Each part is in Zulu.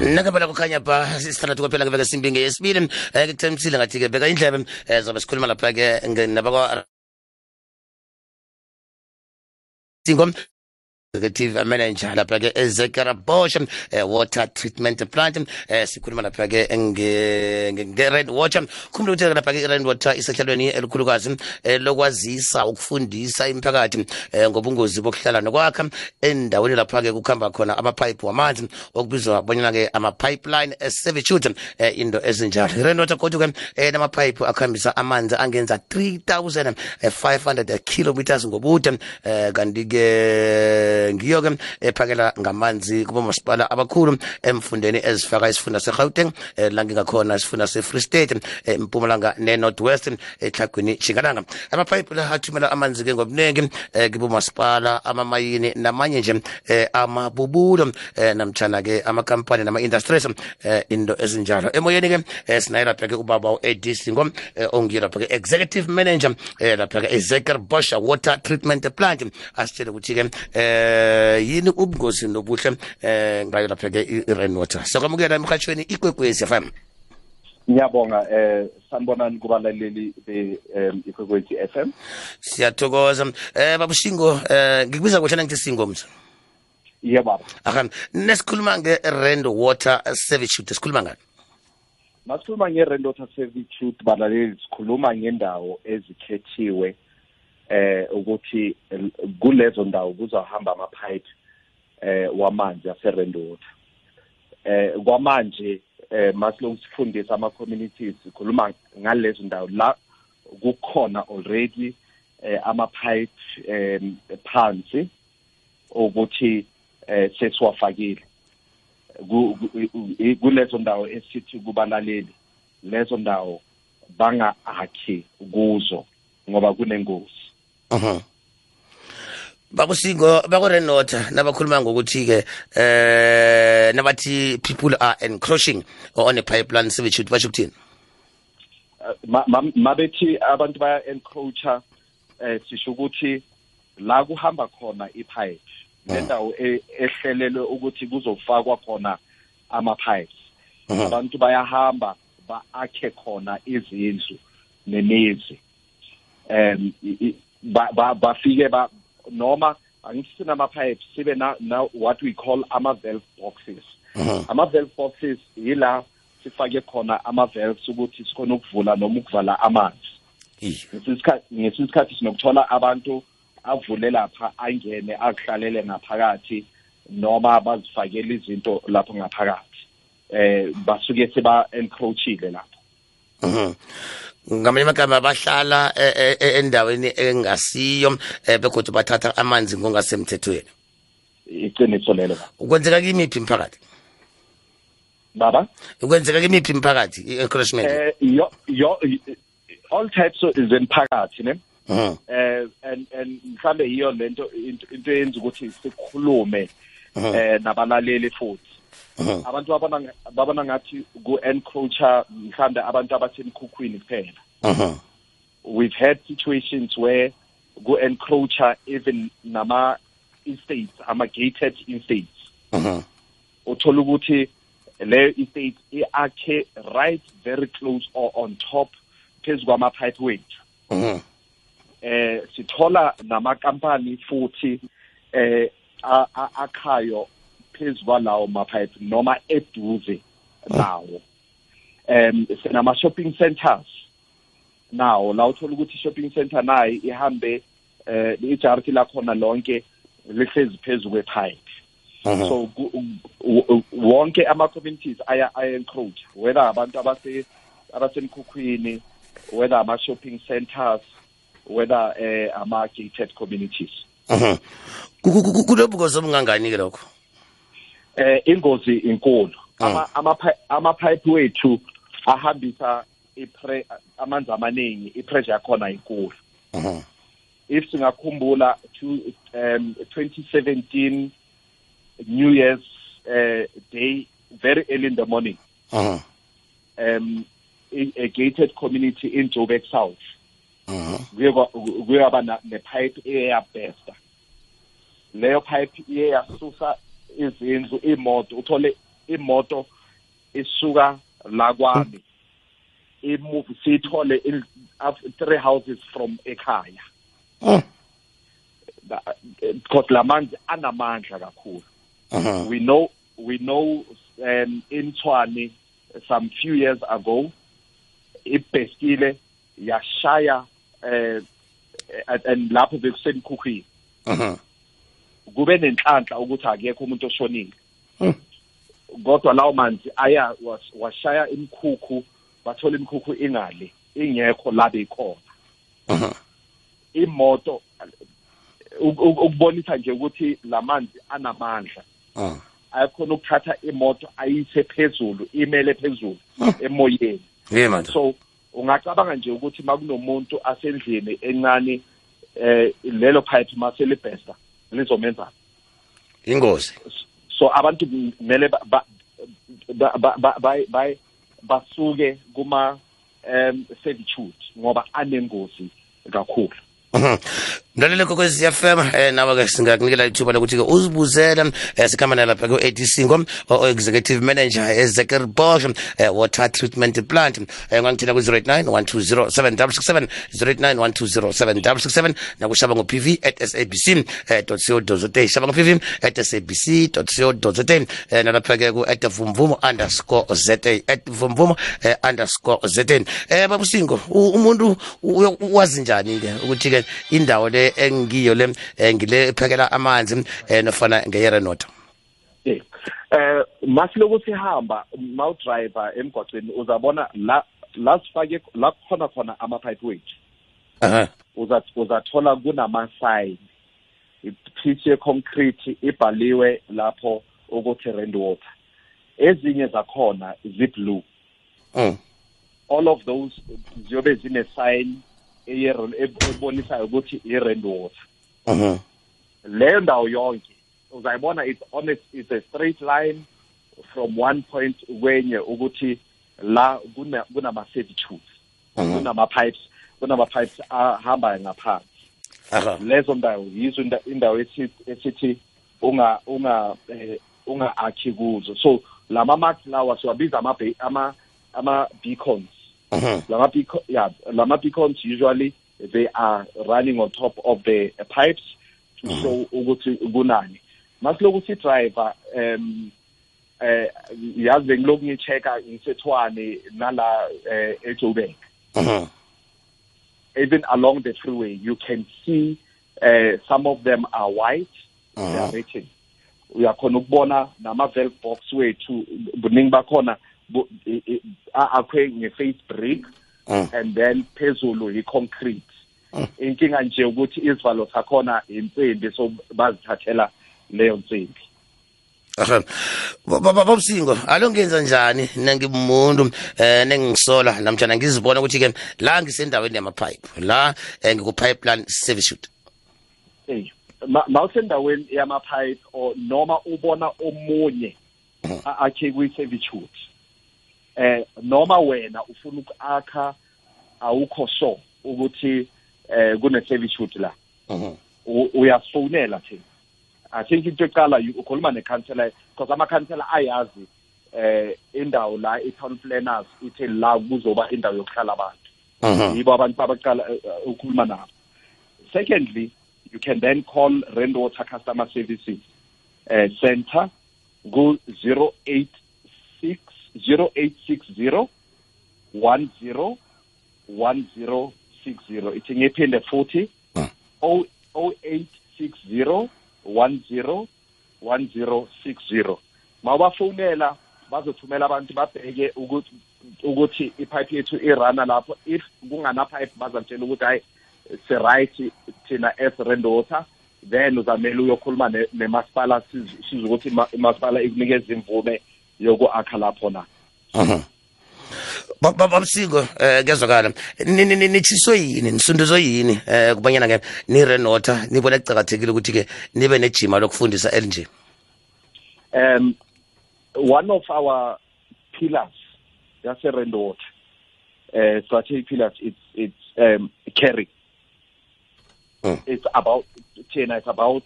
nakabala kukhanya pha sisithandathu kwaphela ngeveke simbinge yesibili. Um ke kuthembisile ngathi-ke beka indlebe um zobe sikhuluma lapha-ke nabakwa singo executive manager lapha-ke ezekera bosh eh, water treatment plant eh, sikhuluma lapha-ke nge-red water. Khumbula ukuthi lapha-ke i-red water isehlelweni elikhulukazi eh, lokwazisa ukufundisa imiphakathi eh, ngobungozi bokuhlala nokwakha. Endaweni lapha-ke kukhamba khona amapipe wamanzi okubizwa bonyana-ke ama-pipeline servitude eh, into ezinjalo. I-red water kodwa-ke eh, namapipe akuhambisa amanzi angenza 3500 kilometers ngobude eh, Eh, ngiyo ke ephakela eh, ngamanzi kubomasipala abakhulu emfundeni ezifaka isifunda segauteng eh, langingakhona isifunda se-free state mpumalanga ne-north west etlhagwini shingalanga amapayipi la athumela amanzi ke ngobuningi kibomasipala amamayini namanye nje amabubulo namtshana ke amakampani nama-industries into ezinjalo. Emoyeni ke sinaye lapha ke ubaba u-ad singo ongiyo lapha ke executive manager lapha ke ezekiel bosha water treatment plant. Asitshele ukuthi ke um eh yini ubungozi nobuhle eh ngayo lapha-ke i-rain water. Sokwamukela emhatshweni ikwekwezi fm ngiyabonga eh sanibonani kubalaleli be um ikwekwezi FM siyathokoza. Eh babushingo eh ngikubiza kuhlana ngithi singo mza yebo baba. Ahan nesikhuluma nge-rand water servitude sikhuluma ngani? Masikhuluma nge-rand water servitude balaleli sikhuluma ngendawo ezikhethiwe eh ukuthi kulezo ndawo kuzohamba amapipe eh wamanzi ase-rand water eh kwamanje eh masilongu sifundisa ama communities sikhuluma ngalezo ndawo la kukhona already eh ama pipe em phansi ukuthi eh sesiwafakile kulezo ndawo esithi kubalaleli lezo ndawo banga akhi kuzo ngoba kunengozi. Bakusingo bakure-nota nabakhuluma ngokuthi-ke eh nabathi people are encroaching on a pipeline servitude basho ukuthini? Mabethi abantu baya encroacher eh sisho ukuthi la kuhamba khona ipipe nendawo e- ehlelelwe ukuthi kuzofakwa khona ama pipes abantu bayahamba ba-akhe khona izindlu nemizi. Um bafike ba noma angithi nama-pipes sibe na, na what we call ama-valve boxes. Ama-valve boxes yila sifake khona ama-valves ukuthi sikhona ukuvula noma ukuvala amanzi. Ngesinye isikhathi sinokuthola abantu avule lapha angene akuhlalele ngaphakathi noma bazifakele izinto lapho ngaphakathi. Eh basuke seba encroachile lapho. Ngamanye amagama bahlala eh, eh, eh, endaweni engasiyo begodwa bathatha amanzi ngongasemthethweni iqiniso lelo. Kwenzeka kimiphi imphakathi baba? Kwenzeka kimiphi imphakathi yo all types zemphakathi ne? Mhm. eh and and mhlambe yiyo lento into eyenza ukuthi sikhulume eh nabalaleli futhi. Abantu babona ngathi ku encroacher mhlambe abantu abasemkhukhwini kuphela. Mhm. we've had situations where ku encroacher even nama estates ama gated estates uthola ukuthi leyo estate iakhe right very close or on top phezu kwama pipe wethu um eh sithola namakampani futhi a- akhayo phezu kwalawo mapipe noma eduze nawo. Em sinama shopping centers nawo la uthola ukuthi shopping center nayi ihambe eh ijarity lakhona lonke lihlezi phezu kwepipe Mhm. so ku- u- u- wonke ama communities aya aya encroach whether abantu abase abasemkhukhwini whether ama shopping centers whether eh ama gated communities Mhm. Ku- ku- ku- kulobungozi obungangani-ke lokho? Eh ingozi inkulu ama ama ama pipe wethu ahambisa ipre amanzi amaningi ipressure yakhona inkulu Mhm. if singakhumbula to um 2017 new year's uh, day very early in the morning Mhm. um a, a gated community in Joburg South Mhm. kuyaba nepipe eyabhesta leyo pipe iye yasusa izindlu imoto uthole imoto isuka la kwami imove siyithole in af- three houses from ekhaya Mm. Ba- because lamanzi anamandla kakhulu Mhm. we know we know um in Tshwane some few years ago ibhestile yashaya eh at- and lapho bekusemkhukhwini Mhm. Kube nenhlanhla ukuthi akekho umuntu oshonile Mm. kodwa lawo manzi aya was- washaya imkhukhu bathola imkhukhu ingale ingekho la beyikhona. Imoto uk- uk- ukubonisa nje ukuthi lamanzi anamandla. Ayakhona ukuthatha imoto ayise phezulu imele phezulu emoyeni. Ye manje. so ungacabanga nje ukuthi makunomuntu asendlini encane eh lelo pipe maselibhesta lizomenza Ingozi. so abantu kumele ba- ba- ba- ba- ba- ba- ba- basuke kuma um servitude ngoba anengozi kakhulu Mhm. mlalele kokwezi fm um eh, nawe-ke singakunikela ithuba lokuthi-ke uzibuzele eh, sikhamba nalapha ku-ad singo o-executive manager eh, ezeker bosh eh, water treatment plant. Eh, ngangithina ku-089 120 767 089 nakushaba ngo-pv at sabc eh, co za shaba ngo-pv at sabc co za eh, nalapha-ke ku-at vumvumo underscore za at vumvumo eh, underscore za um eh, babusingo umuntu wazi njani-ke ukuthi-ke indawo le engiyo le eh, ngile ephekela amanzi eh nofana ngeyerenota Eh eh masiloku sihamba mawudriver emgwaqweni uzabona la la sifake la khona khona ama pipe wethu aha. Uza uzathola kunama sign ipiece ye concrete ibhaliwe lapho ukuthi rand water. Ezinye zakhona zi blue mm. All of those ziyobe zine sign ebonisayo ukuthi i rand water mhm leyo ndawo yonke uzayibona it's on a, it's a straight line from one point kwenye ukuthi la kuna kunama servitudes Mhm. kunama pipes kunama pipes ahamba ngaphansi. Aha. Lezo ndawo yizo inda- indawo ethi esithi unga unga eh, unga akhi kuzo so lama marks lawa siwabiza ama be- ama ama beacons mhm lama yeah lama beacons usually they are running on top of the uh, pipes to show ukuthi kunani. Masiloku si driver um eh yazi bengiloku ngichecka ngisethwane nala eh, eJoburg. Mhm even along the freeway you can see uh, some of them are white. They are written uyakhona ukubona nama valve box wethu buningi bakhona bu- i- i- a- akhwe nge-face brick Mm. and then phezulu i-concrete Mm. inkinga nje ukuthi izivalo zakhona insimbi so bazithathela leyo nsimbi aha babusingo alongenza njani nangimuntu eh nengisola namtjana ngizibona ukuthi ke la ngisendaweni yama pipe la eh, ngiku pipeline service shoot hey ma- mawusendaweni yama-pipe or noma ubona omunye akhe kwi-servitude eh noma wena ufuna uku-akha awukho sure ukuthi eh kune-servitude la. Mhm. U- uyasifonela thina i think into eqala you- ukhuluma nekhansela because amakhansela ayazi eh indawo la i-town planners ithi la kuzoba indawo yokuhlala abantu mhm. Yibo abantu abaqala eh, eh, ukukhuluma nabo. Secondly you can then call rand water customer services uh, center go 086 0860 10 1060 ithi ngiphinde futhi Mm. 0860 10 1060 mawubafonela bazothumela abantu babheke ukuthi ukuthi ipipe yethu irana lapho. If kungana pipe bazamtshela ukuthi hayi si-right thina as rand water then uzamele uyokhuluma ne- nemasipala siz- size ukuthi ima- imasipala ikunikeza imvume yoku-akha lapho na. Ba- ba- babusingo eh kuyazwakala. Ni- ni- ni- nichiswe yini? Nisunduzwe yini? Eh kubanyana ke ni renota nibona kucakathekile ukuthi ke nibe nejima lokufundisa elinje um one of our pillars yase water uh, strategic pillars it's it's um caring. Mm. it's about thina it's about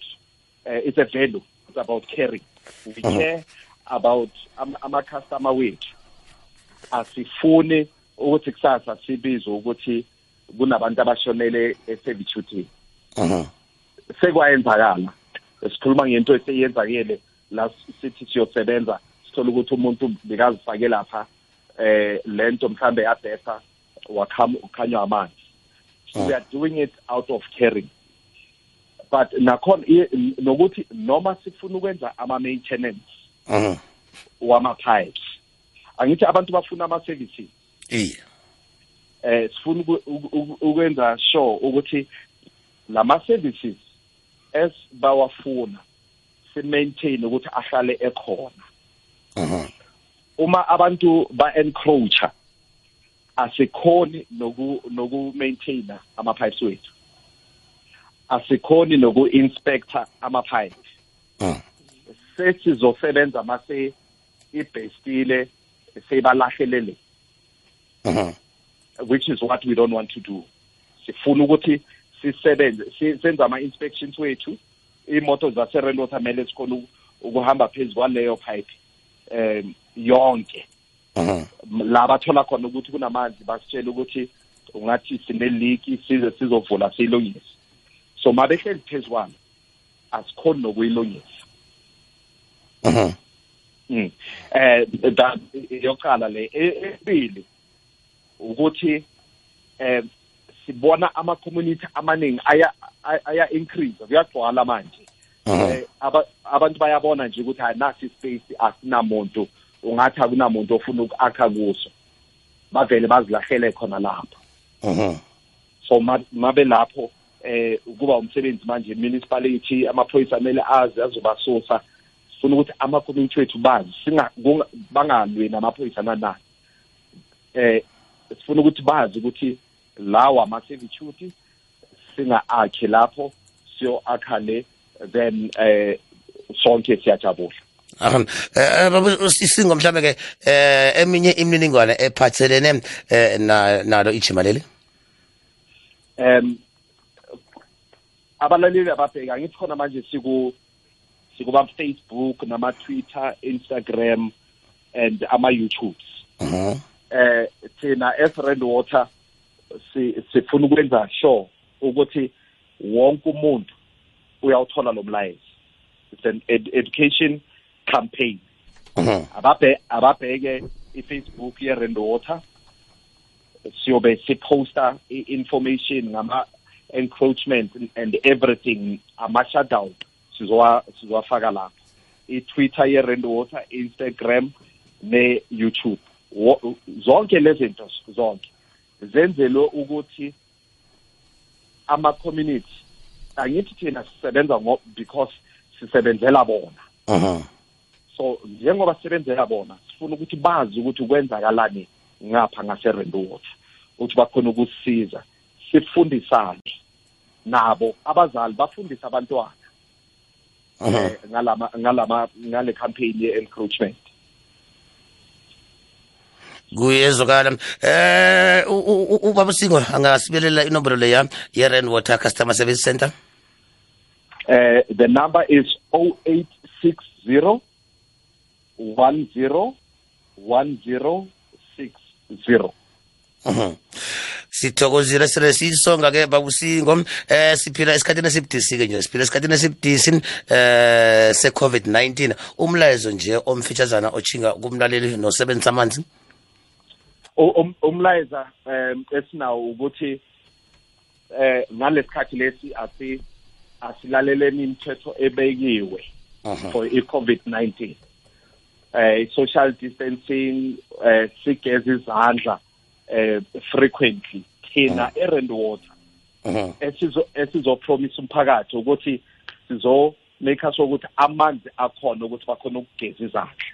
uh, it's a value it's about caring. We care about am- ama-customer wethu. Asifuni ukuthi kusasa sibizwe ukuthi kunabantu abashonele e-servitude sekwayenzakala. Sikhuluma ngento eseyenzakele la sithi siyosebenza sithola ukuthi umuntu bekazifake lapha eh lento mhlambe yadesa wakhanywa amanzi. So we are doing it out of caring. But nakhona nokuthi noma sifuna ukwenza ama-maintenance. Wama-pipes angithi abantu bafuna ama-services Iya. eh sifuna ukwenza sure ukuthi lama services esibawafuna si maintain ukuthi ahlale ekhona Mhm. uma abantu ba encroacher asikhoni noku noku maintainer ama pipes wethu asikhoni noku inspector ama pipes Mhm. Sesizosebenza mase ibestile seyibalahlelele Mhm. which is what we don't want to do. Sifuna ukuthi sisebenze si- senze ama-inspections wethu. Imoto zaserelota mele sikhona uku- ukuhamba phezu kwaleyo pipe um yonke. La bathola khona ukuthi kunamanzi basitshela ukuthi ungathi sineliki size sizovula siyilungise so ma behleli phezu kwalo asikhoni nokuyilungisa. Mhm. Mm. Eh that yokuqala le ebili ukuthi eh sibona ama community amaningi aya aya increase kuyagcwala manje Mhm. eh aba- abantu bayabona nje ukuthi anasi space asinamuntu ungathi akunamuntu ofuna ukwakha kuso bavele bazilahlele khona lapho Mhm. so ma- mabe lapho eh kuba umsebenzi manje municipality amaphoyisa amele azi azobasusa sifuna ukuthi ama community wethu bazi bangalwi namaphoyisa nanani eh sifuna ukuthi bazi ukuthi lawa ama servitude singa-akhe lapho siyo akha le then eh sonke siyajabula Aham. Eh baba isingo mhlambe ke eh eminye imininingwane ephathelene eh na nalo ijima leli. um abalaleli ababheka ngithi khona manje siku sikuba Facebook nama Twitter Instagram and ama YouTubes Mhm. eh thina as Rand Water si sifuna ukwenza sure ukuthi wonke umuntu uyawuthola lo mlayezo it's an ed education campaign Mhm. ababhe ababheke iFacebook ye Rand Water siyobe siposta i-information ngama encroachment and everything ama shutdown sizowa sizowafaka lapho. i-Twitter ye Rand Water Instagram ne YouTube Wo- zonke lezi zinto zonke zenzelwe ukuthi ama community angithi thina sisebenza because sisebenzela bona. So njengoba sisebenzela bona sifuna ukuthi bazi ukuthi kwenzakalani ngapha ngaserendwater ukuthi bakhona ukusisiza sifundisane. Nabo abazali bafundise abantwana. Ngalama ngalama ngale campaign ye encroachment kuyezwakala. Eh u- u- u- ubaba singo angasibelela inombolo leya ye Rand Water Customer Service Center? Uh, the number is 0860 10 1060 Mhm. Sithokozile sire sisonga ke babusingo eh siphila esikhathini esibudisi ke nje siphila esikhathini esibudisi eh se COVID-19 umlayezo nje omfitshazana ochinga kumlaleli nosebenzisa amanzi um- umlayeza um esinawo ukuthi eh ngalesikhathi lesi asi asilaleleni imithetho ebekiwe for i-COVID-19 eh social distancing eh sigeze izandla eh frequently. Thina erand water. Esizo esizo promise umphakathi ukuthi sizo make sure ukuthi amanzi akhona ukuthi bakhona ukugeza izandla.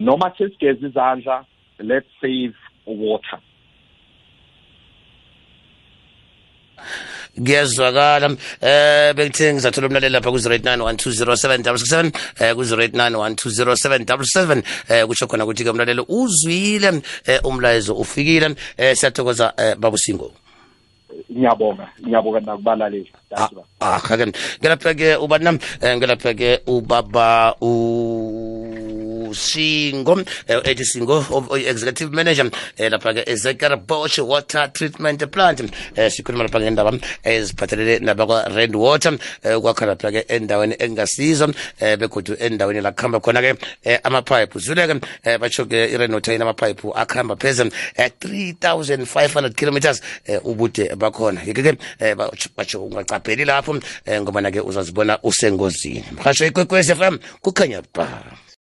Noma sesigeza izandla let's save water. kuyezwakala um bekuthi ngizathola umlaleli lapha ku-089 1207 ku-089 1207 um kutsho khona ukuthi-ke umlaleli uzwile um umlayezo ufikile um siyathokoza um babusingo ngiyabonga ngiyabonga nakubalaleli ah, ah, ngelapha-ke ubanam ngelapha-ke ubaba u usingo eh, ethi singo of- o- executive manager. Eh, lapha-ke ezekerbosh water treatment plant. Eh, sikhuluma lapha ngendaba eziphathelele nabakwa-rand water eh, ukwakha lapha-ke endaweni engasizo eh, begodu endaweni la kuhamba khona-ke eh, amapipe zule-ke eh, batsho-ke i-rand water inamapipe akuhamba phezulu eh, 3500 kilometers eh, ubude bakhona. Yeke-ke eh, batsho- batsho ungacapheleli lapho eh, ngoba na-ke uzazibona usengozini. Mhasho ikwekwez f m kukhanya ba.